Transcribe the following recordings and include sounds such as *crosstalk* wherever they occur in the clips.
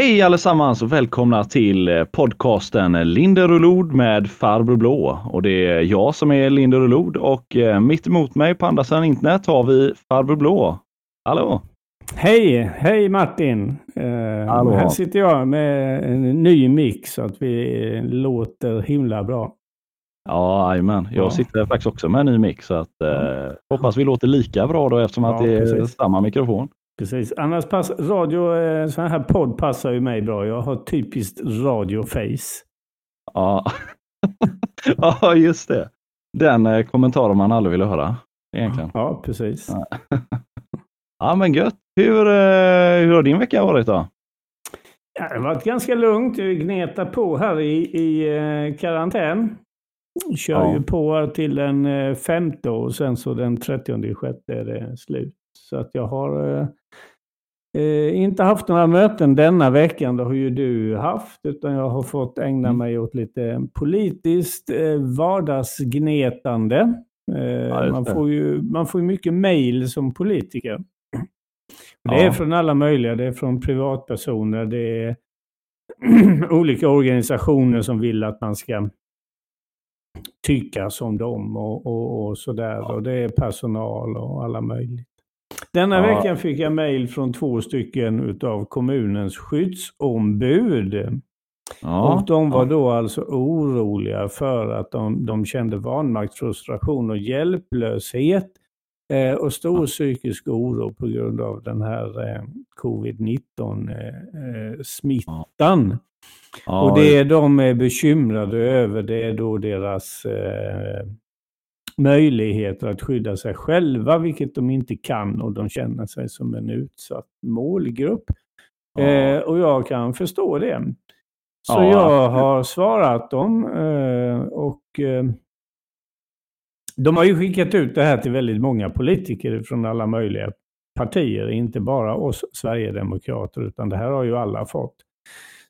Hej allesammans och välkomna till eh, podcasten Linder och Lod med Farbror Blå. Och det är jag som är Linder och Lod och eh, mitt emot mig på andra sidan internet har vi Farbror Blå. Hallå! Hej! Hej Martin! Uh, Hallå. Här sitter jag med en ny mix så att vi låter himla bra. Ja, jajamän. Jag Ja. sitter faktiskt också med en ny mix så att eh, hoppas vi låter lika bra då eftersom att Ja, det är precis. samma mikrofon. Precis. Annars pass, radio, eh, sån här podd passar ju mig bra. Jag har typiskt radioface. Ja, *laughs* ja just det. Den eh, kommentaren man aldrig vill höra egentligen. Ja, precis. Ja. *laughs* Ja men gött. Hur, eh, hur har din vecka varit då? Ja, det har varit ganska lugnt. Vi gnetar på här i, i karantän. Kör Ja. ju på till den femte och sen så den 30 sjätte är det slut. Så att jag har eh, eh, inte haft några möten denna veckan. Det har ju du haft. Utan jag har fått ägna Mm. mig åt lite politiskt eh, vardagsgnetande. Eh, man, får ju, man får ju mycket mejl som politiker. Det är Ja. från alla möjliga. Det är från privatpersoner. Det är *clears throat* olika organisationer som vill att man ska tycka som dem och, och, och sådär. Och det är personal och alla möjligt. Denna Ja. veckan fick jag mejl från två stycken utav kommunens skyddsombud. Ja, Och de var då alltså oroliga för att de, de kände vanmakt, frustration och hjälplöshet eh, och stor psykisk oro på grund av den här eh, covid-19 eh, eh, och det de är bekymrade över det är då deras eh, möjligheter att skydda sig själva, vilket de inte kan och de känner sig som en utsatt målgrupp. ja. Eh, och jag kan förstå det. Så Ja, jag har svarat dem eh, och eh, de har ju skickat ut det här till väldigt många politiker från alla möjliga partier, inte bara oss Sverigedemokrater, utan det här har ju alla fått.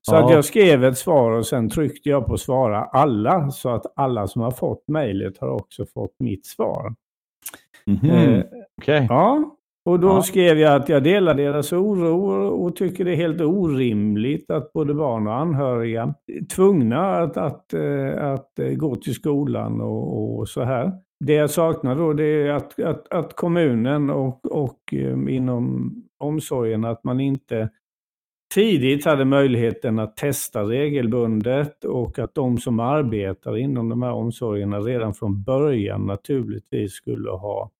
Så Ja. att jag skrev ett svar och sen tryckte jag på svara alla, så att alla som har fått mejlet har också fått mitt svar. Mhm, Eh, Okej. Ja, och då Ja. skrev jag att jag delar deras oro och tycker det är helt orimligt att både barn och anhöriga är tvungna att, att, eh, att eh, gå till skolan och, och så här. Det jag saknar då det är att, att, att kommunen och, och eh, inom omsorgen att man inte tidigt hade möjligheten att testa regelbundet och att de som arbetar inom de här omsorgerna redan från början naturligtvis skulle ha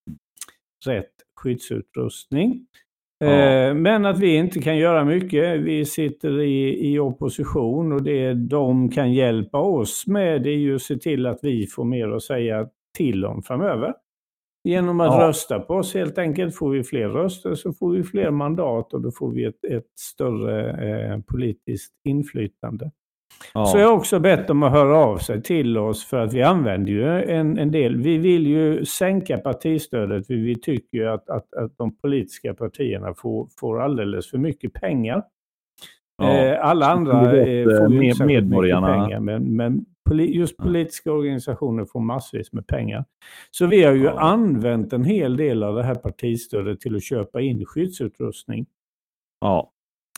rätt skyddsutrustning. Ja. Eh, Men att vi inte kan göra mycket. Vi sitter i, i opposition och det de kan hjälpa oss med det är ju att se till att vi får mer att säga till om framöver. Genom att Ja. rösta på oss helt enkelt. Får vi fler röster så får vi fler mandat och då får vi ett, ett större eh, politiskt inflytande. Ja. Så jag har också bett dem att höra av sig till oss för att vi använder ju en, en del. Vi vill ju sänka partistödet för vi tycker ju att, att, att de politiska partierna får, får alldeles för mycket pengar. Ja. Eh, alla andra eh, får ju med- särskilt mycket medborgarna. pengar men, men just politiska organisationer får massvis med pengar. Så vi har ju Ja. använt en hel del av det här partistödet till att köpa in skyddsutrustning Ja.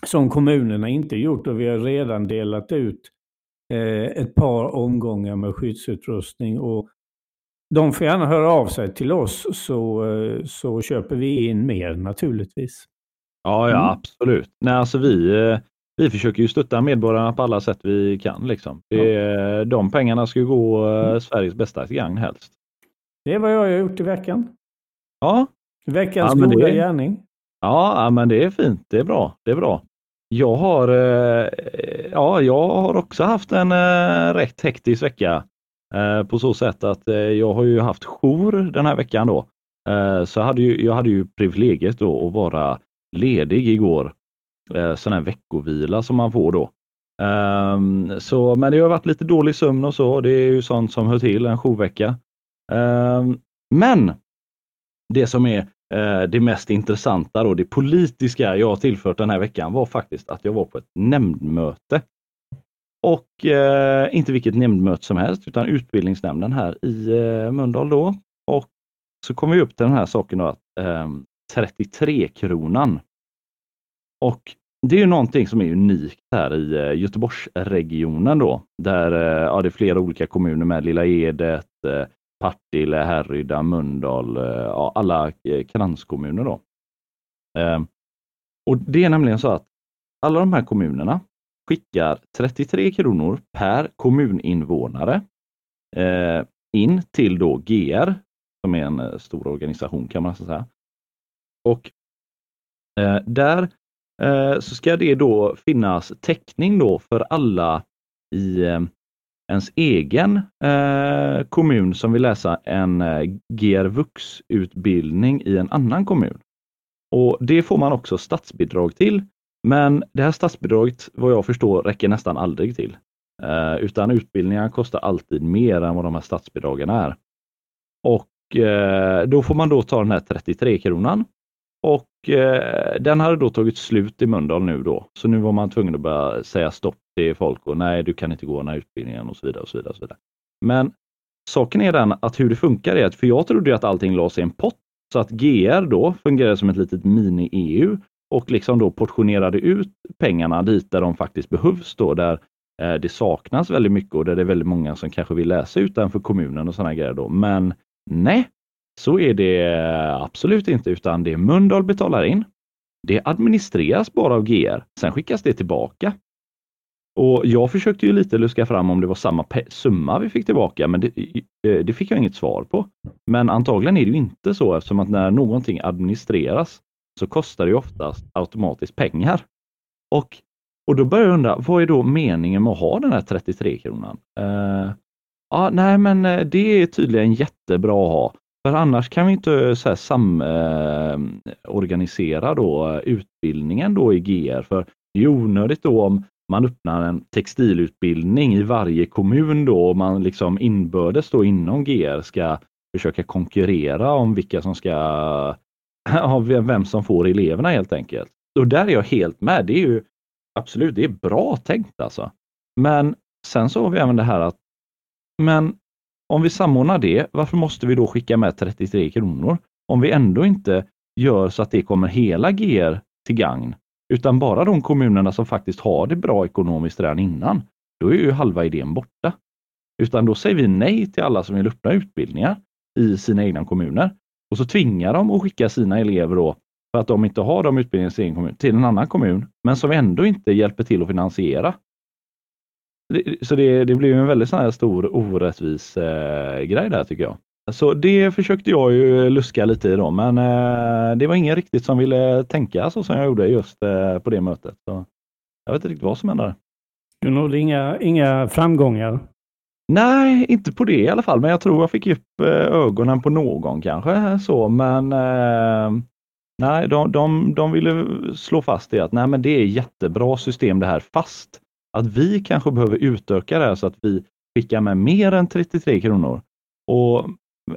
som kommunerna inte gjort och vi har redan delat ut eh, ett par omgångar med skyddsutrustning. Och de får gärna höra av sig till oss så, eh, så köper vi in mer naturligtvis. Ja, ja Mm. absolut. Nej, alltså vi, eh, vi försöker ju stötta medborgarna på alla sätt vi kan. Liksom. Det, är- De pengarna ska ju gå eh, Mm. Sveriges bästa gagn helst. Det är vad jag har gjort i veckan. Ja, Veckans Ja, goda gärning. ja, ja, men det är fint. Det är bra. Det är bra. Jag har, eh, ja, jag har också haft en eh, rätt hektisk vecka på så sätt att jag har ju haft jour den här veckan då. Så jag hade ju, jag hade ju privilegiet då att vara ledig igår. Eh, sån här veckovila som man får då. Um, så, men det har varit lite dålig sömn och så. Det är ju sånt som hör till en jourvecka. Um, men det som är eh, det mest intressanta och det politiska jag har tillfört den här veckan var faktiskt att jag var på ett nämndmöte. Och eh, inte vilket nämndmöte som helst utan utbildningsnämnden här i eh, Mölndal då. Och så kom vi upp till den här saken då att eh, 33 kronan. Och det är ju någonting som är unikt här i eh, Göteborgsregionen då, där eh, ja, det är flera olika kommuner med Lilla Edet, eh, Partille, Härryda, Mölndal, ja, alla kranskommuner då. Ehm, och det är nämligen så att alla de här kommunerna skickar 33 kronor per kommuninvånare in till då GR, som är en stor organisation kan man säga. Och där Eh, så ska det då finnas täckning då för alla i eh, ens egen eh, kommun som vill läsa en GRVUX-utbildning i en annan kommun. Och Det får man också statsbidrag till. Men det här statsbidraget, vad jag förstår, räcker nästan aldrig till. utan utbildningar kostar alltid mer än vad de här statsbidragen är. Och då får man då ta den här 33 kronan och eh, den hade då tagit slut i Mölndal nu då. Så nu var man tvungen att börja säga stopp till folk och nej, du kan inte gå den här utbildningen och så vidare. och så vidare. Och så vidare. Men saken är den att hur det funkar är att, för jag trodde att allting lades i en pott så att GR då fungerade som ett litet mini-EU och liksom då portionerade ut pengarna dit där de faktiskt behövs då, där eh, det saknas väldigt mycket och där det är väldigt många som kanske vill läsa utanför kommunen och sådana grejer då. Men nej, så är det absolut inte, utan det Mölndal betalar in. Det administreras bara av GR, sen skickas det tillbaka. Och Jag försökte ju lite luska fram om det var samma summa vi fick tillbaka, men det, eh, det, fick jag inget svar på. Men antagligen är det ju inte så eftersom att när någonting administreras så kostar det oftast automatiskt pengar. Och, och då börjar jag undra, vad är då meningen med att ha den här 33 kronan? Uh, ja, nej, men eh, det är tydligen jättebra att ha. För annars kan vi inte eh, så här samorganisera eh, då utbildningen då i GR. För det är onödigt då om man öppnar en textilutbildning i varje kommun då och man liksom inbördes då inom GR ska försöka konkurrera om vilka som ska, *laughs* vem som får eleverna helt enkelt. Och där är jag helt med. Det är ju absolut, det är bra tänkt alltså. Men sen så har vi även det här att men om vi samordnar det, varför måste vi då skicka med 33 kronor? Om vi ändå inte gör så att det kommer hela GR till gagn, utan bara de kommunerna som faktiskt har det bra ekonomiskt redan innan, då är ju halva idén borta. Utan då säger vi nej till alla som vill öppna utbildningar i sina egna kommuner och så tvingar de att skicka sina elever då för att de inte har de utbildningarna i sin kommun till en annan kommun, men som ändå inte hjälper till att finansiera så det, det blir en väldigt sån här stor orättvis eh, grej där tycker jag. Så det försökte jag ju luska lite i då, men eh, det var ingen riktigt som ville tänka så som jag gjorde just eh, på det mötet. Så jag vet inte riktigt vad som hände. Du nådde inga, inga framgångar? Nej, inte på det i alla fall, men jag tror jag fick upp eh, ögonen på någon kanske så, men eh, nej, de, de, de ville slå fast det att nej, men det är jättebra system det här, fast att vi kanske behöver utöka det här så att vi skickar med mer än 33 kronor. Och,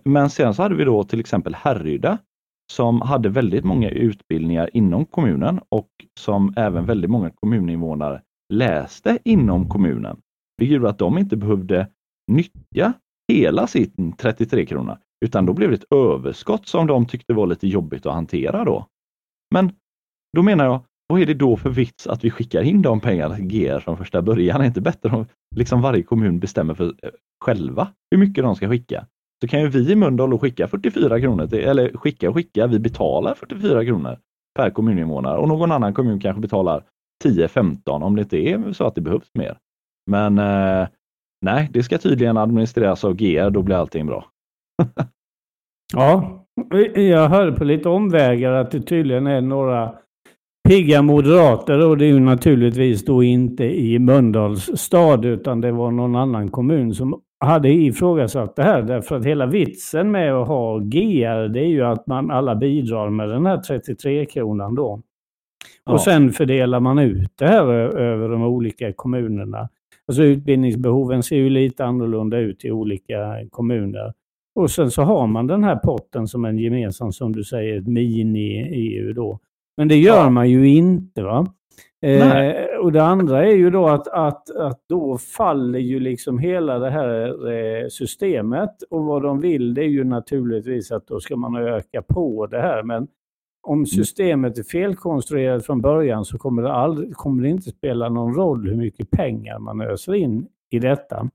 men sen så hade vi då till exempel Härryda som hade väldigt många utbildningar inom kommunen och som även väldigt många kommuninvånare läste inom kommunen. Vilket gjorde att de inte behövde nyttja hela sin 33 krona utan då blev det ett överskott som de tyckte var lite jobbigt att hantera då. Men då menar jag, vad är det då för vits att vi skickar in de pengarna till GR från första början? Är det inte bättre om liksom varje kommun bestämmer för eh, själva hur mycket de ska skicka? Så kan ju vi i Mölndal skicka 44 kronor, till, eller skicka och skicka, vi betalar 44 kronor per kommuninvånare och någon annan kommun kanske betalar 10-15 om det inte är så att det behövs mer. Men eh, nej, det ska tydligen administreras av GR, då blir allting bra. *laughs* ja, jag hörde på lite omvägar att det tydligen är några pigga moderater och det är ju naturligtvis då inte i Mölndals stad utan det var någon annan kommun som hade ifrågasatt det här därför att hela vitsen med att ha GR det är ju att man alla bidrar med den här 33 kronan då. Och sen fördelar man ut det här över de olika kommunerna. Alltså utbildningsbehoven ser ju lite annorlunda ut i olika kommuner. Och sen så har man den här potten som en gemensam, som du säger, ett mini-EU då. Men det gör ja. man ju inte. va? Eh, och det andra är ju då att, att, att då faller ju liksom hela det här eh, systemet. Och vad de vill det är ju naturligtvis att då ska man öka på det här. Men om systemet är felkonstruerat från början så kommer det, aldrig, kommer det inte spela någon roll hur mycket pengar man öser in i detta.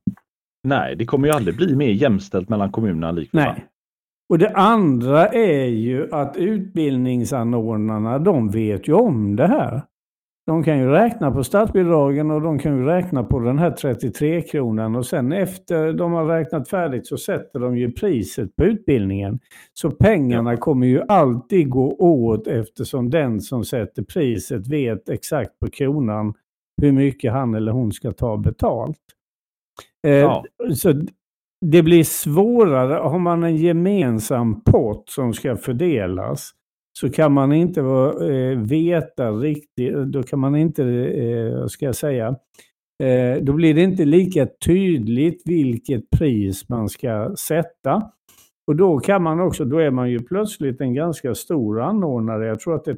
Nej, det kommer ju aldrig bli mer jämställt mellan kommunerna likväl. Nej. Och det andra är ju att utbildningsanordnarna, de vet ju om det här. De kan ju räkna på statsbidragen och de kan ju räkna på den här 33 kronan och sen efter de har räknat färdigt så sätter de ju priset på utbildningen. Så pengarna kommer ju alltid gå åt eftersom den som sätter priset vet exakt på kronan hur mycket han eller hon ska ta betalt. Eh, ja. Så det blir svårare. Har man en gemensam pott som ska fördelas så kan man inte eh, veta riktigt, då kan man inte, eh, ska jag säga, eh, då blir det inte lika tydligt vilket pris man ska sätta. Och då kan man också, då är man ju plötsligt en ganska stor anordnare. Jag tror att det är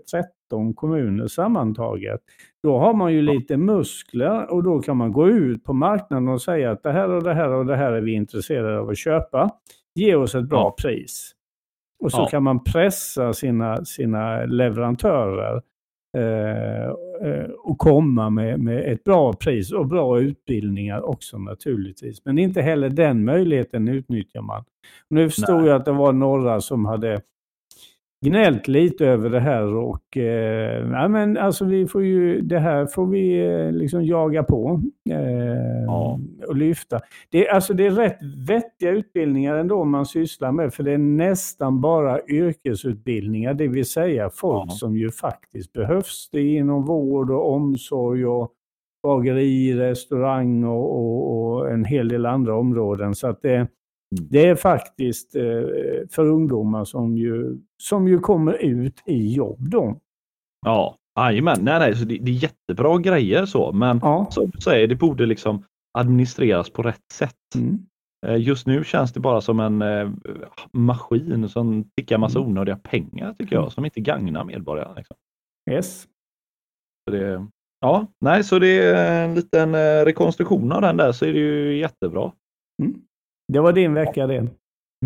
13 kommuner sammantaget. Då har man ju lite muskler och då kan man gå ut på marknaden och säga att det här och det här och det här är vi intresserade av att köpa. Ge oss ett bra ja. pris. Och så ja. kan man pressa sina, sina leverantörer eh, eh, och komma med, med ett bra pris och bra utbildningar också naturligtvis. Men inte heller den möjligheten utnyttjar man. Nu förstod Nej. jag att det var några som hade gnällt lite över det här och eh, ja, men alltså vi får ju, det här får vi eh, liksom jaga på eh, ja. och lyfta. Det, alltså det är rätt vettiga utbildningar ändå man sysslar med för det är nästan bara yrkesutbildningar, det vill säga folk ja. som ju faktiskt behövs. Det är inom vård och omsorg och bageri, restaurang och, och, och en hel del andra områden. Så att det. Det är faktiskt eh, för ungdomar som ju, som ju kommer ut i jobb då. Ja, jajamän. Nej, nej, så det, det, är jättebra grejer så, men ja. som du säger, det borde liksom administreras på rätt sätt. Mm. Eh, just nu känns det bara som en eh, maskin som tickar massa mm. onödiga pengar tycker jag, mm. som inte gagnar medborgarna. Liksom. Yes. Så det, ja, nej, så det är en liten rekonstruktion av den där så är det ju jättebra. Mm. Det var din vecka det.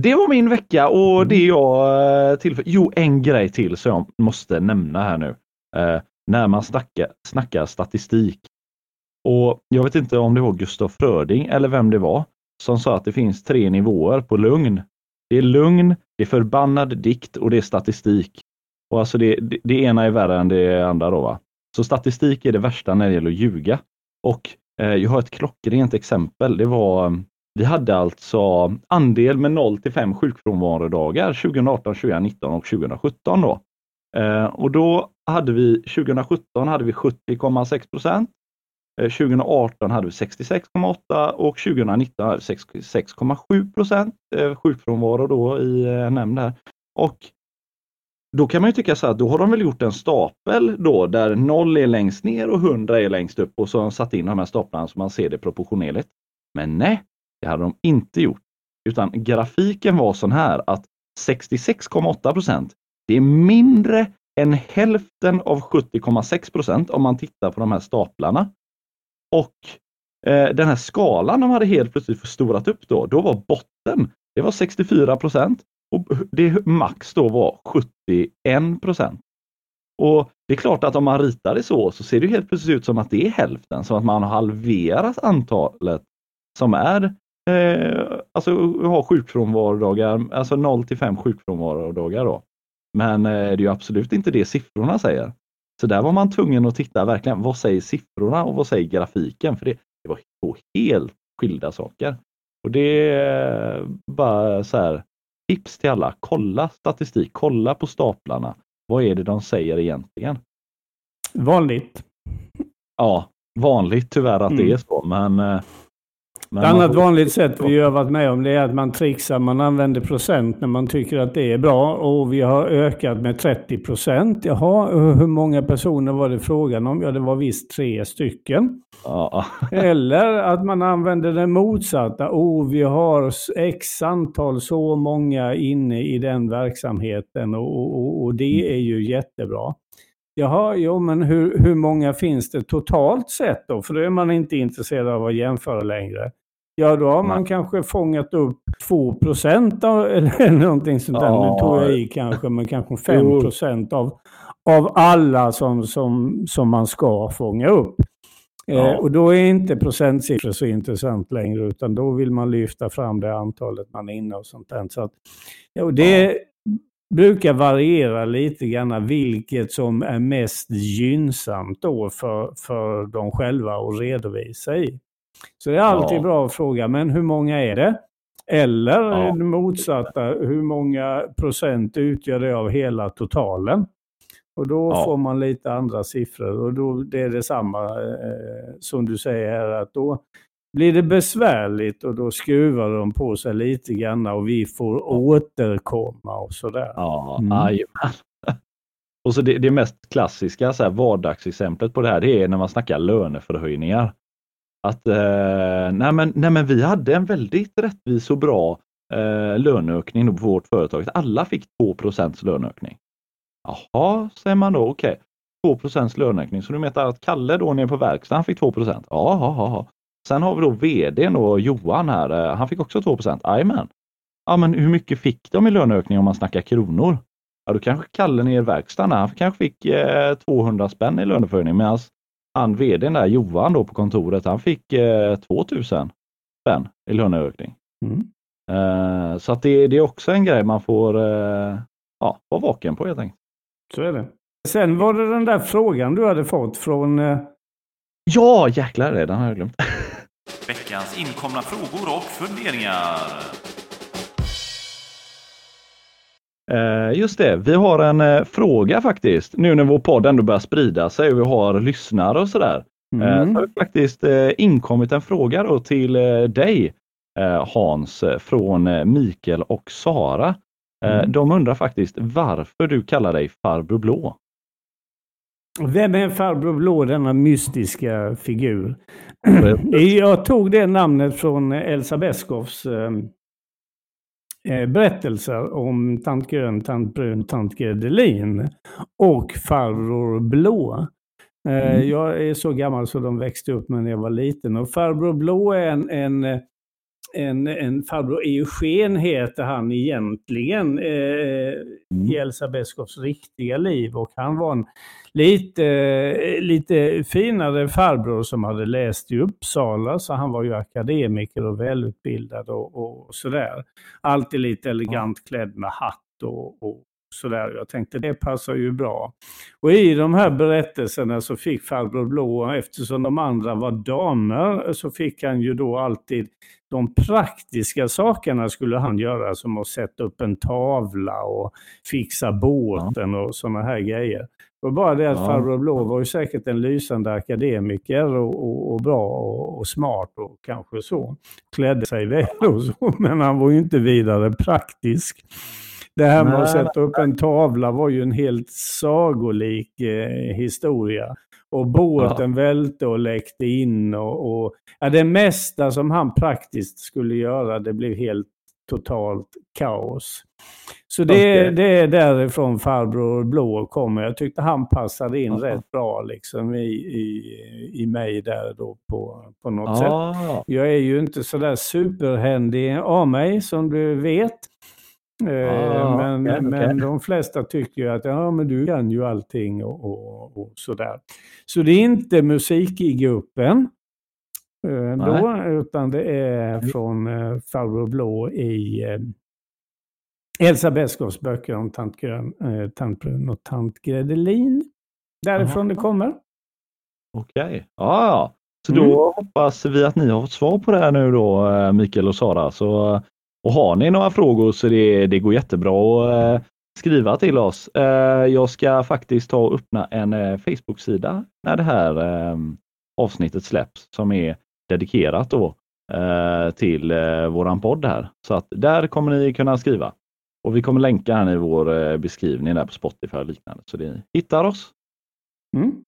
Det var min vecka och mm. det jag eh, tillför. Jo, en grej till som jag måste nämna här nu. Eh, när man snackar, snackar statistik. Och Jag vet inte om det var Gustav Fröding eller vem det var som sa att det finns tre nivåer på lugn. Det är lugn, det är förbannad dikt och det är statistik. Och alltså det, det, det ena är värre än det andra. Då, va? Så statistik är det värsta när det gäller att ljuga. Och eh, jag har ett klockrent exempel. Det var vi hade alltså andel med 0 till 5 sjukfrånvarodagar 2018, 2019 och 2017. Då. Eh, och då hade vi 2017 hade vi 70,6 procent. Eh, 2018 hade vi 66,8 och 2019 hade vi 66,7 procent eh, sjukfrånvaro då i eh, nämnd här. Och då kan man ju tycka så att då har de väl gjort en stapel då där 0 är längst ner och 100 är längst upp och så har de satt in de här staplarna så man ser det proportionerligt. Men nej, det hade de inte gjort. Utan grafiken var sån här att 66,8 procent, det är mindre än hälften av 70,6 procent om man tittar på de här staplarna. Och eh, den här skalan de hade helt plötsligt förstorat upp då, då var botten, det var 64 procent och det max då var 71 procent. Och det är klart att om man ritar det så, så ser det helt plötsligt ut som att det är hälften, som att man har halverat antalet som är eh, alltså ha sjukfrånvarodagar, alltså 0 till 5 sjukfrånvarodagar då. Men eh, det är ju absolut inte det siffrorna säger. Så där var man tvungen att titta verkligen, vad säger siffrorna och vad säger grafiken? För det, det var två helt skilda saker. Och det är bara så här, tips till alla, kolla statistik, kolla på staplarna. Vad är det de säger egentligen? Vanligt. Ja, vanligt tyvärr att mm. det är så, men eh, ett annat vanligt sätt vi har varit med om det är att man trixar, man använder procent när man tycker att det är bra och vi har ökat med 30 procent. Jaha, hur många personer var det frågan om? Ja, det var visst tre stycken. Ja. Eller att man använder det motsatta. Oh, vi har x antal så många inne i den verksamheten och, och, och det mm. är ju jättebra. Jaha, jo men hur, hur många finns det totalt sett då? För då är man inte intresserad av att jämföra längre. Ja, då har man Nej. kanske fångat upp 2 procent *laughs* eller någonting sånt där. Ja. Nu tog jag i kanske, men kanske 5 procent av, av alla som, som, som man ska fånga upp. Eh, ja. Eh, och då är inte procentsiffror så intressant längre, utan då vill man lyfta fram det antalet man är inne och sånt där. Så att, ja, och det ja. brukar variera lite grann vilket som är mest gynnsamt då för, för dem själva att redovisa i. Så det är alltid ja. bra att fråga, men hur många är det? Eller ja. det motsatta, hur många procent utgör det av hela totalen? Och då ja. får man lite andra siffror och då det är detsamma eh, som du säger här att då blir det besvärligt och då skruvar de på sig lite grann och vi får återkomma och sådär. Ja, mm. *laughs* Och så det, det mest klassiska så här, vardagsexemplet på det här det är när man snackar löneförhöjningar. Att eh, nej men, nej men vi hade en väldigt rättvis och bra eh, löneökning på vårt företag. Alla fick 2 löneökning. Jaha, säger man då, okej. Okay. 2% löneökning. Så du menar att Kalle då nere på verkstaden fick 2 Ja, ja, ja. Sen har vi då VDn och Johan här. Eh, han fick också 2 Jajamän. Ja, men hur mycket fick de i löneökning om man snackar kronor? Ja, då kanske Kalle nere i verkstaden, han kanske fick eh, 200 spänn i löneförhöjning medan han VDn där, Johan då på kontoret, han fick eh, 2000 spänn i löneökning. Mm. Eh, så att det, det, är också en grej man får eh, ja, vara vaken på helt enkelt. Så är det. Sen var det den där frågan du hade fått från... Eh... Ja, jäklar det, den har jag glömt. Veckans inkomna frågor och funderingar. Eh, just det, vi har en eh, fråga faktiskt. Nu när vår podd ändå börjar sprida sig och vi har lyssnare och sådär. Mm. så har det faktiskt inkommit en fråga då till dig Hans från Mikael och Sara. Mm. De undrar faktiskt varför du kallar dig Farbror Blå. Vem är Farbror Blå, denna mystiska figur? *clears throat* Jag tog det namnet från Elsa Beskows berättelser om tant Grön, tant Brun, tant Gredelin och Farbror Blå. Eh, mm. Jag är så gammal så de växte upp när jag var liten och Farbror Blå är en, en en, en farbror Eugen heter han egentligen eh, mm. i Elsa Beskows riktiga liv och han var en lite, lite finare farbror som hade läst i Uppsala så han var ju akademiker och välutbildad och, och sådär. Alltid lite elegant klädd med hatt och, och sådär. Jag tänkte det passar ju bra. Och i de här berättelserna så fick farbror Blå, eftersom de andra var damer, så fick han ju då alltid de praktiska sakerna skulle han göra som att sätta upp en tavla och fixa båten och sådana här grejer. Det var bara det att ja. farbror Blå var ju säkert en lysande akademiker och, och, och bra och, och, smart och kanske så. Klädde sig väl och så, *laughs* men han var ju inte vidare praktisk. Det här med att sätta upp en tavla var ju en helt sagolik eh, historia. Och båten ja. välte och läckte in och, och, ja, det mesta som han praktiskt skulle göra, det blev helt totalt kaos. Så det, okay. det är därifrån farbror Blå kommer. Jag tyckte han passade in ja. rätt bra liksom i, i, i mig där då på, på något ja. sätt. Jag är ju inte sådär superhändig av mig som du vet. Ah, men, okay, men de flesta tycker ju att ja, men du kan ju allting och, och, och sådär. Så det är inte musik i gruppen eh, då, utan det är mm. från eh, Farbror Blå i eh, Elsa Beskows böcker om tant, Grön, eh, tant Brun och tant Gredelin. Därifrån Aha. det kommer. Okej, okay. ja, så mm. då hoppas vi att ni har fått svar på det här nu då, eh, Mikael och Sara. Så och har ni några frågor så det, det går jättebra att eh, skriva till oss. Eh, jag ska faktiskt ta och öppna en eh, Facebook-sida när det här ehm, avsnittet släpps som är dedikerat då till våran podd här. Så att där kommer ni kunna skriva. Och vi kommer länka här i vår beskrivning där på Spotify och liknande så ni hittar oss. Mm.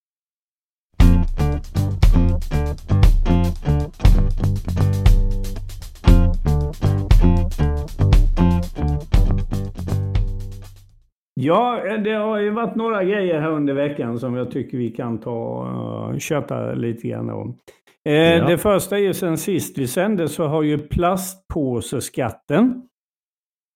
Ja, det har ju varit några grejer här under veckan som jag tycker vi kan ta och köta lite grann om. Eh, Ja. Det första är ju sen sist vi sände så har ju plastpåseskatten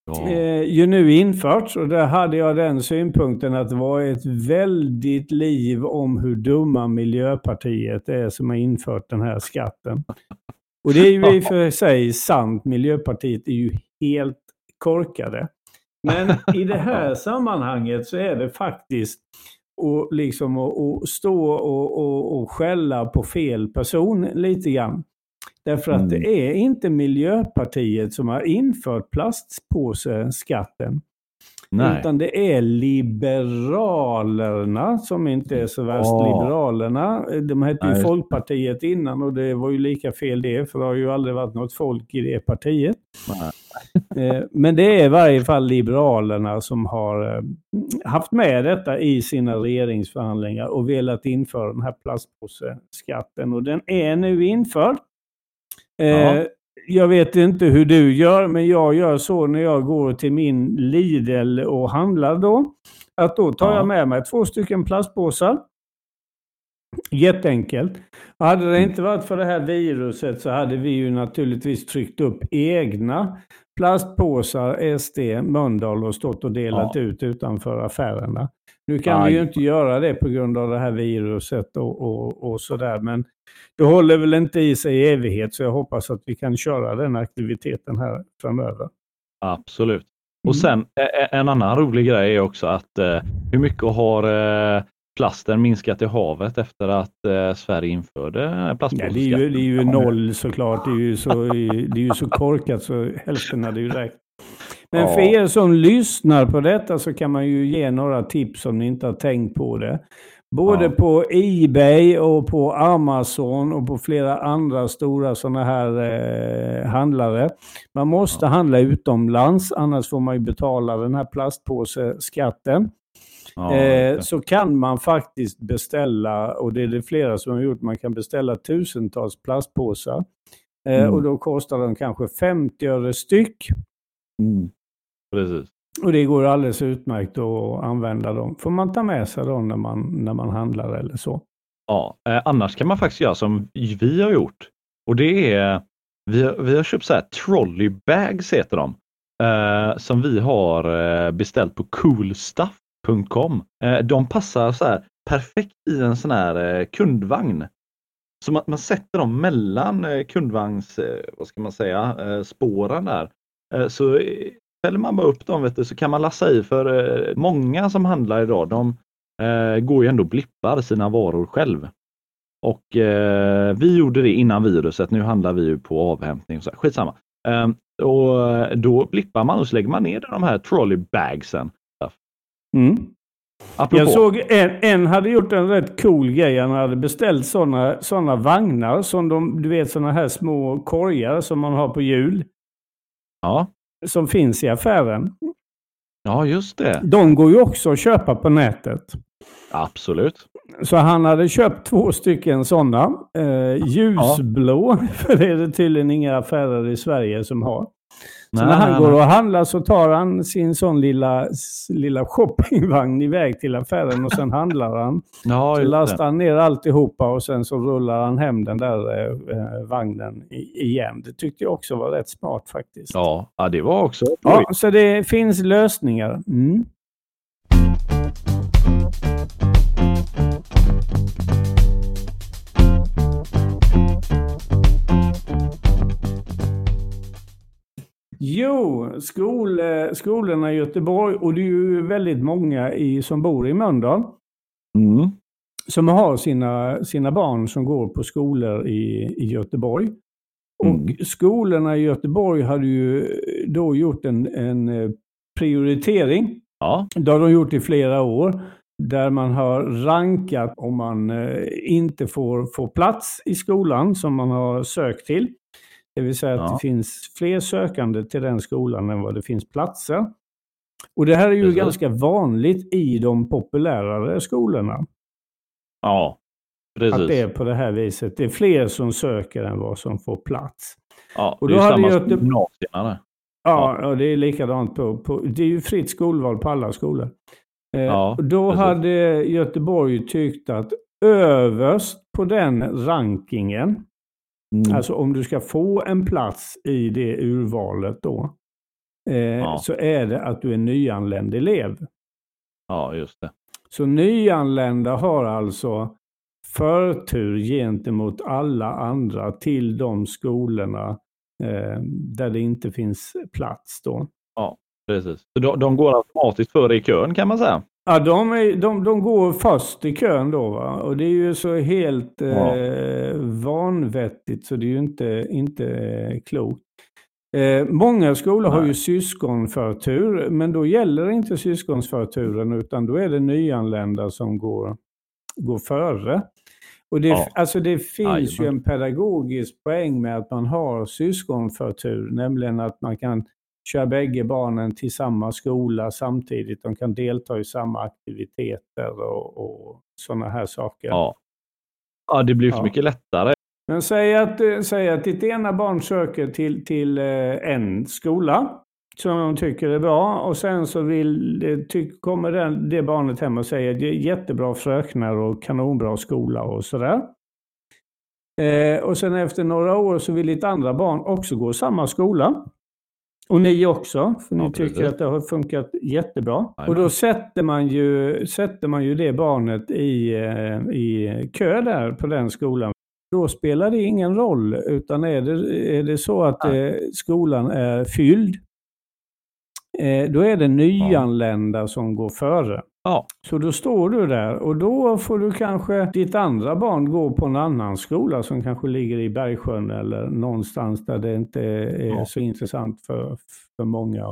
Ja. eh, ju nu införts och där hade jag den synpunkten att det var ett väldigt liv om hur dumma Miljöpartiet är som har infört den här skatten. Och det är ju i och för sig sant, Miljöpartiet är ju helt korkade. Men *laughs* i det här sammanhanget så är det faktiskt och liksom att stå och, och, och skälla på fel person lite grann. Därför att Mm. det är inte Miljöpartiet som har infört plastpåseskatten. Nej. Utan det är Liberalerna som inte är så värst Ja. Liberalerna. De hette ju Nej. Folkpartiet innan och det var ju lika fel det, för det har ju aldrig varit något folk i det partiet. Eh, Men det är i varje fall Liberalerna som har eh, haft med detta i sina regeringsförhandlingar och velat införa den här plastpåseskatten. Och den är nu införd. Eh, Ja. Jag vet inte hur du gör, men jag gör så när jag går till min Lidl och handlar då. Att då tar Ja. jag med mig två stycken plastpåsar. Jätteenkelt. Och hade det inte varit för det här viruset så hade vi ju naturligtvis tryckt upp egna plastpåsar SD Mölndal och stått och delat Ja. ut utanför affärerna. Nu kan vi Aj. ju inte göra det på grund av det här viruset och, och, och sådär. Men det håller väl inte i sig i evighet så jag hoppas att vi kan köra den aktiviteten här framöver. Absolut. Mm. Och sen ä- ä- en annan rolig grej är också att eh, hur mycket har eh, plasten minskat i havet efter att eh, Sverige införde Ja, det, är plastpåseskatten? ju, det är ju noll såklart. Det är ju så, det är ju så korkat så hälften hade ju räckt. Men Ja. för er som lyssnar på detta så kan man ju ge några tips om ni inte har tänkt på det. Både Ja. på Ebay och på Amazon och på flera andra stora sådana här eh, handlare. Man måste handla utomlands, annars får man ju betala den här plastpåseskatten. Ja, Eh, så kan man faktiskt beställa, och det är det flera som har gjort, man kan beställa tusentals plastpåsar. Eh, Mm. Och då kostar de kanske 50 öre styck. Mm. Precis. Och det går alldeles utmärkt att använda dem. Får man ta med sig dem när man, när man handlar eller så. Ja, eh, annars kan man faktiskt göra som vi har gjort. Och det är, vi har, vi har köpt så här trolley bags heter de. Eh, som vi har eh, beställt på coolstuff.com. Eh, de passar så här perfekt i en sån här eh, kundvagn. Så man, man sätter dem mellan eh, kundvagns, vad ska man säga, spåren där. Så fäller man bara upp dem vet du, så kan man lassa i för eh, många som handlar idag, de eh, går ju ändå och blippar sina varor själv. Och eh, vi gjorde det innan viruset, nu handlar vi ju på avhämtning och så. här. Skitsamma. Eh, och då blippar man och så lägger man ner de här trolley bagsen. Mm. Apropå, Jag såg en, en hade gjort en rätt cool grej. Han hade beställt sådana såna vagnar, som de, du vet sådana här små korgar som man har på hjul. ja, Som finns i affären. ja, just det. De går ju också att köpa på nätet. Absolut. Så han hade köpt två stycken sådana. Eh, ljusblå, *laughs* för det är det tydligen inga affärer i Sverige som har. Så Nej, när han nej, går nej. och handlar så tar han sin sån lilla, lilla shoppingvagn iväg till affären och sen handlar han. *laughs* Ja, Så lastar han ner alltihopa och sen så rullar han hem den där eh, eh, vagnen igen. Det tyckte jag också var rätt smart faktiskt. Ja, ja, det var också Ja, så det finns lösningar. Mm. Jo, skol, eh, skolorna i Göteborg och det är ju väldigt många i, som bor i Mölndal Mm. som har sina, sina barn som går på skolor i, i Göteborg. Och Mm. skolorna i Göteborg hade ju då gjort en, en eh, prioritering. Ja, Det har de gjort i flera år. Där man har rankat om man eh, inte får, får plats i skolan som man har sökt till. Det vill säga att Ja. det finns fler sökande till den skolan än vad det finns platser. Och det här är ju Precis. ganska vanligt i de populärare skolorna. ja, precis. Att det är på det här viset. Det är fler som söker än vad som får plats. ja, och det är då ju hade samma Göte- som gymnasierna. Ja, ja. det är likadant på, på... Det är ju fritt skolval på alla skolor. Eh, Ja, och då precis. hade Göteborg tyckt att överst på den rankingen Mm. Alltså om du ska få en plats i det urvalet då, eh, ja. så är det att du är nyanländ elev. Ja, just det. Så nyanlända har alltså förtur gentemot alla andra till de skolorna eh, där det inte finns plats. Då. Ja, precis. De, de går automatiskt före i kön kan man säga? Ja, de, är, de, de går först i kön då. Va? Och det är ju så helt ja. eh, vanvettigt så det är ju inte, inte eh, klokt. Eh, många skolor Nej. har ju syskonförtur, men då gäller inte syskonsförturen utan då är det nyanlända som går, går före. Och det, ja. alltså det finns Aj, ju en pedagogisk poäng med att man har syskonförtur, nämligen att man kan köra bägge barnen till samma skola samtidigt. De kan delta i samma aktiviteter och, och sådana här saker. Ja, ja det blir så ja. mycket lättare. Men säg att, eh, säg att ditt ena barn söker till, till eh, en skola som de tycker är bra och sen så vill, ty, kommer den, det barnet hem och säger det är jättebra fröknar och kanonbra skola och sådär. Eh, och sen efter några år så vill ditt andra barn också gå samma skola. Och ni också, för ni ja, tycker att det har funkat jättebra. Nej, och då sätter man, ju, sätter man ju det barnet i, eh, i kö där på den skolan. Då spelar det ingen roll, utan är det, är det så att eh, skolan är fylld, eh, då är det nyanlända som går före. Ja. Så då står du där och då får du kanske ditt andra barn gå på en annan skola som kanske ligger i Bergsjön eller någonstans där det inte är ja. så intressant för, för många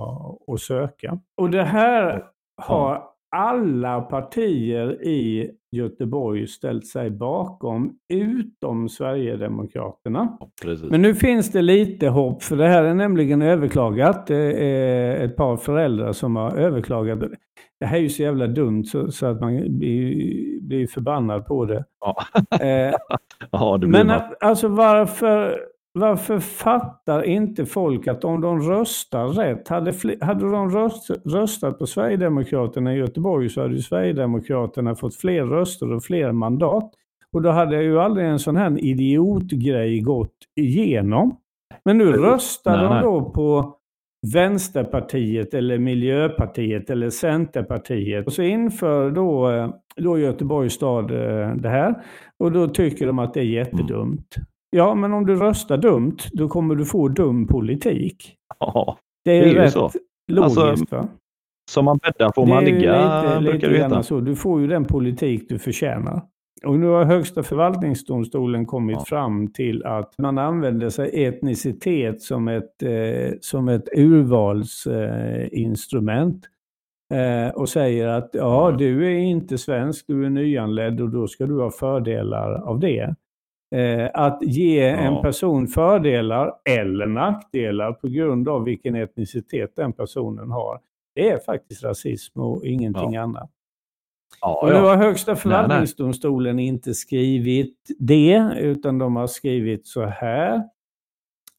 att, söka. Och det här har alla partier i Göteborg ställt sig bakom, utom Sverigedemokraterna. Precis. Men nu finns det lite hopp, för det här är nämligen överklagat. Det är ett par föräldrar som har överklagat. Det här är ju så jävla dumt så, så att man blir, blir förbannad på det. Ja, eh, *laughs* ja det blir Men man. alltså varför varför fattar inte folk att om de röstar rätt, hade, hade de röst, röstat på Sverigedemokraterna i Göteborg så hade Sverigedemokraterna fått fler röster och fler mandat. Och då hade ju aldrig en sån här idiotgrej gått igenom. Men nu röstar nej, de då på Vänsterpartiet eller Miljöpartiet eller Centerpartiet. Och så inför då, eh, då Göteborgs stad eh, det här. Och då tycker de att det är jättedumt. Ja, men om du röstar dumt, då kommer du få dum politik. Ja, det är, det är rätt så. logiskt. Alltså, va? Som man bäddar får man ligga, lite, brukar lite du veta. Så. Du får ju den politik du förtjänar. Och nu har Högsta förvaltningsdomstolen kommit ja. fram till att man använder sig etnicitet som ett, eh, som ett urvalsinstrument. Eh, eh, och säger att ja, du är inte svensk, du är nyanländ och då ska du ha fördelar av det. Eh, att ge ja. en person fördelar eller nackdelar på grund av vilken etnicitet den personen har, det är faktiskt rasism och ingenting ja. annat. Ja, och nu har Högsta förvaltningsdomstolen inte skrivit det, utan de har skrivit så här.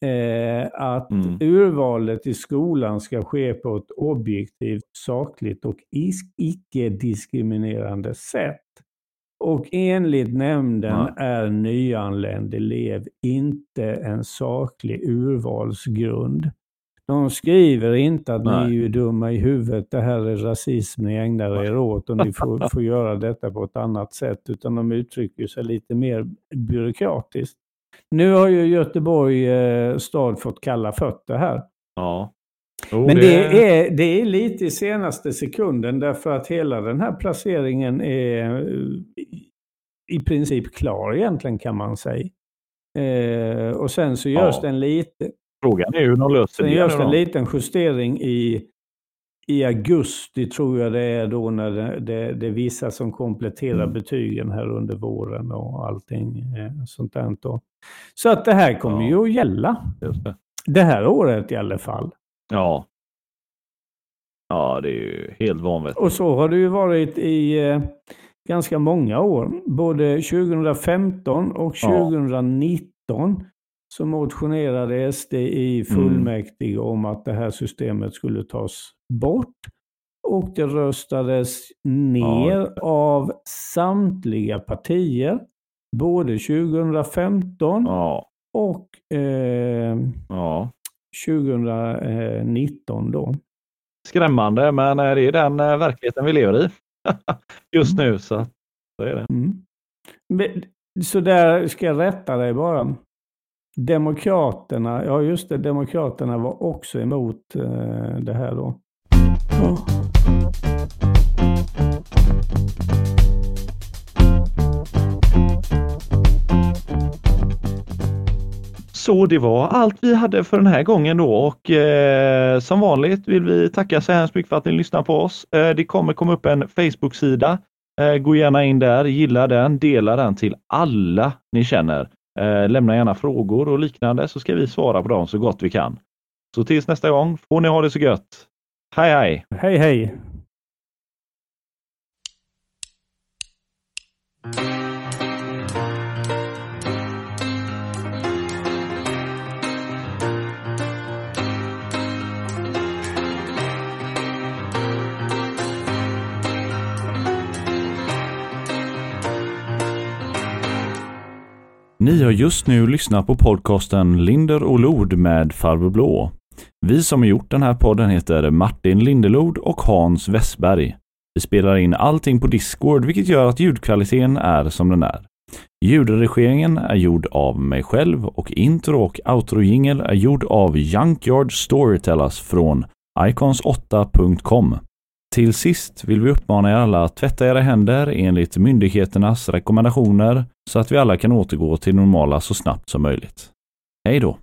Eh, att mm. urvalet i skolan ska ske på ett objektivt, sakligt och icke-diskriminerande sätt. Och enligt nämnden ja. är nyanländ elev inte en saklig urvalsgrund. De skriver inte att Nej. ni är dumma i huvudet, det här är rasism ni ägnar er åt och ni får, *laughs* får göra detta på ett annat sätt, utan de uttrycker sig lite mer byråkratiskt. Nu har ju Göteborg eh, stad fått kalla fötter här. Ja. Oh, Men det... är, det är lite i senaste sekunden därför att hela den här placeringen är i princip klar egentligen kan man säga. Eh, och sen så görs ja. det en liten... Frågan är hur de löser det. Sen görs det en liten justering i, i augusti tror jag det är då när det, det, det är vissa som kompletterar mm. betygen här under våren och allting eh, sånt där. Då. Så att det här kommer ja. ju att gälla. Det. det här året i alla fall. Ja. Ja, det är ju helt vanvettigt. Och så har det ju varit i eh, ganska många år. Både 2015 och 2019 ja. Så motionerade SD i mm. fullmäktige mm. om att det här systemet skulle tas bort. Och det röstades ner ja. av samtliga partier. Både 2015 ja. och eh, Ja. 2019 då. Skrämmande, men eh, det är den eh, verkligheten vi lever i *laughs* just nu. Så, så är det. Mm. Men, så där ska jag rätta dig bara. Demokraterna, ja just det, Demokraterna var också emot eh, det här då. Ja. Så det var allt vi hade för den här gången då och eh, som vanligt vill vi tacka så hemskt mycket för att ni lyssnar på oss. Eh, det kommer komma upp en Facebook-sida. Eh, gå gärna in där, gilla den, dela den till alla ni känner. Eh, lämna gärna frågor och liknande så ska vi svara på dem så gott vi kan. Så tills nästa gång får ni ha det så gött. Hej hej! Hej hej! Ni har just nu lyssnat på podcasten Linder och Lod med Farbror Blå. Vi som har gjort den här podden heter Martin Lindelod och Hans Westberg. Vi spelar in allting på Discord vilket gör att ljudkvaliteten är som den är. Ljudredigeringen är gjord av mig själv och intro och outro är gjord av Junkyard Storytellers från icons8.com. Till sist vill vi uppmana er alla att tvätta era händer enligt myndigheternas rekommendationer så att vi alla kan återgå till normala så snabbt som möjligt. Hej då!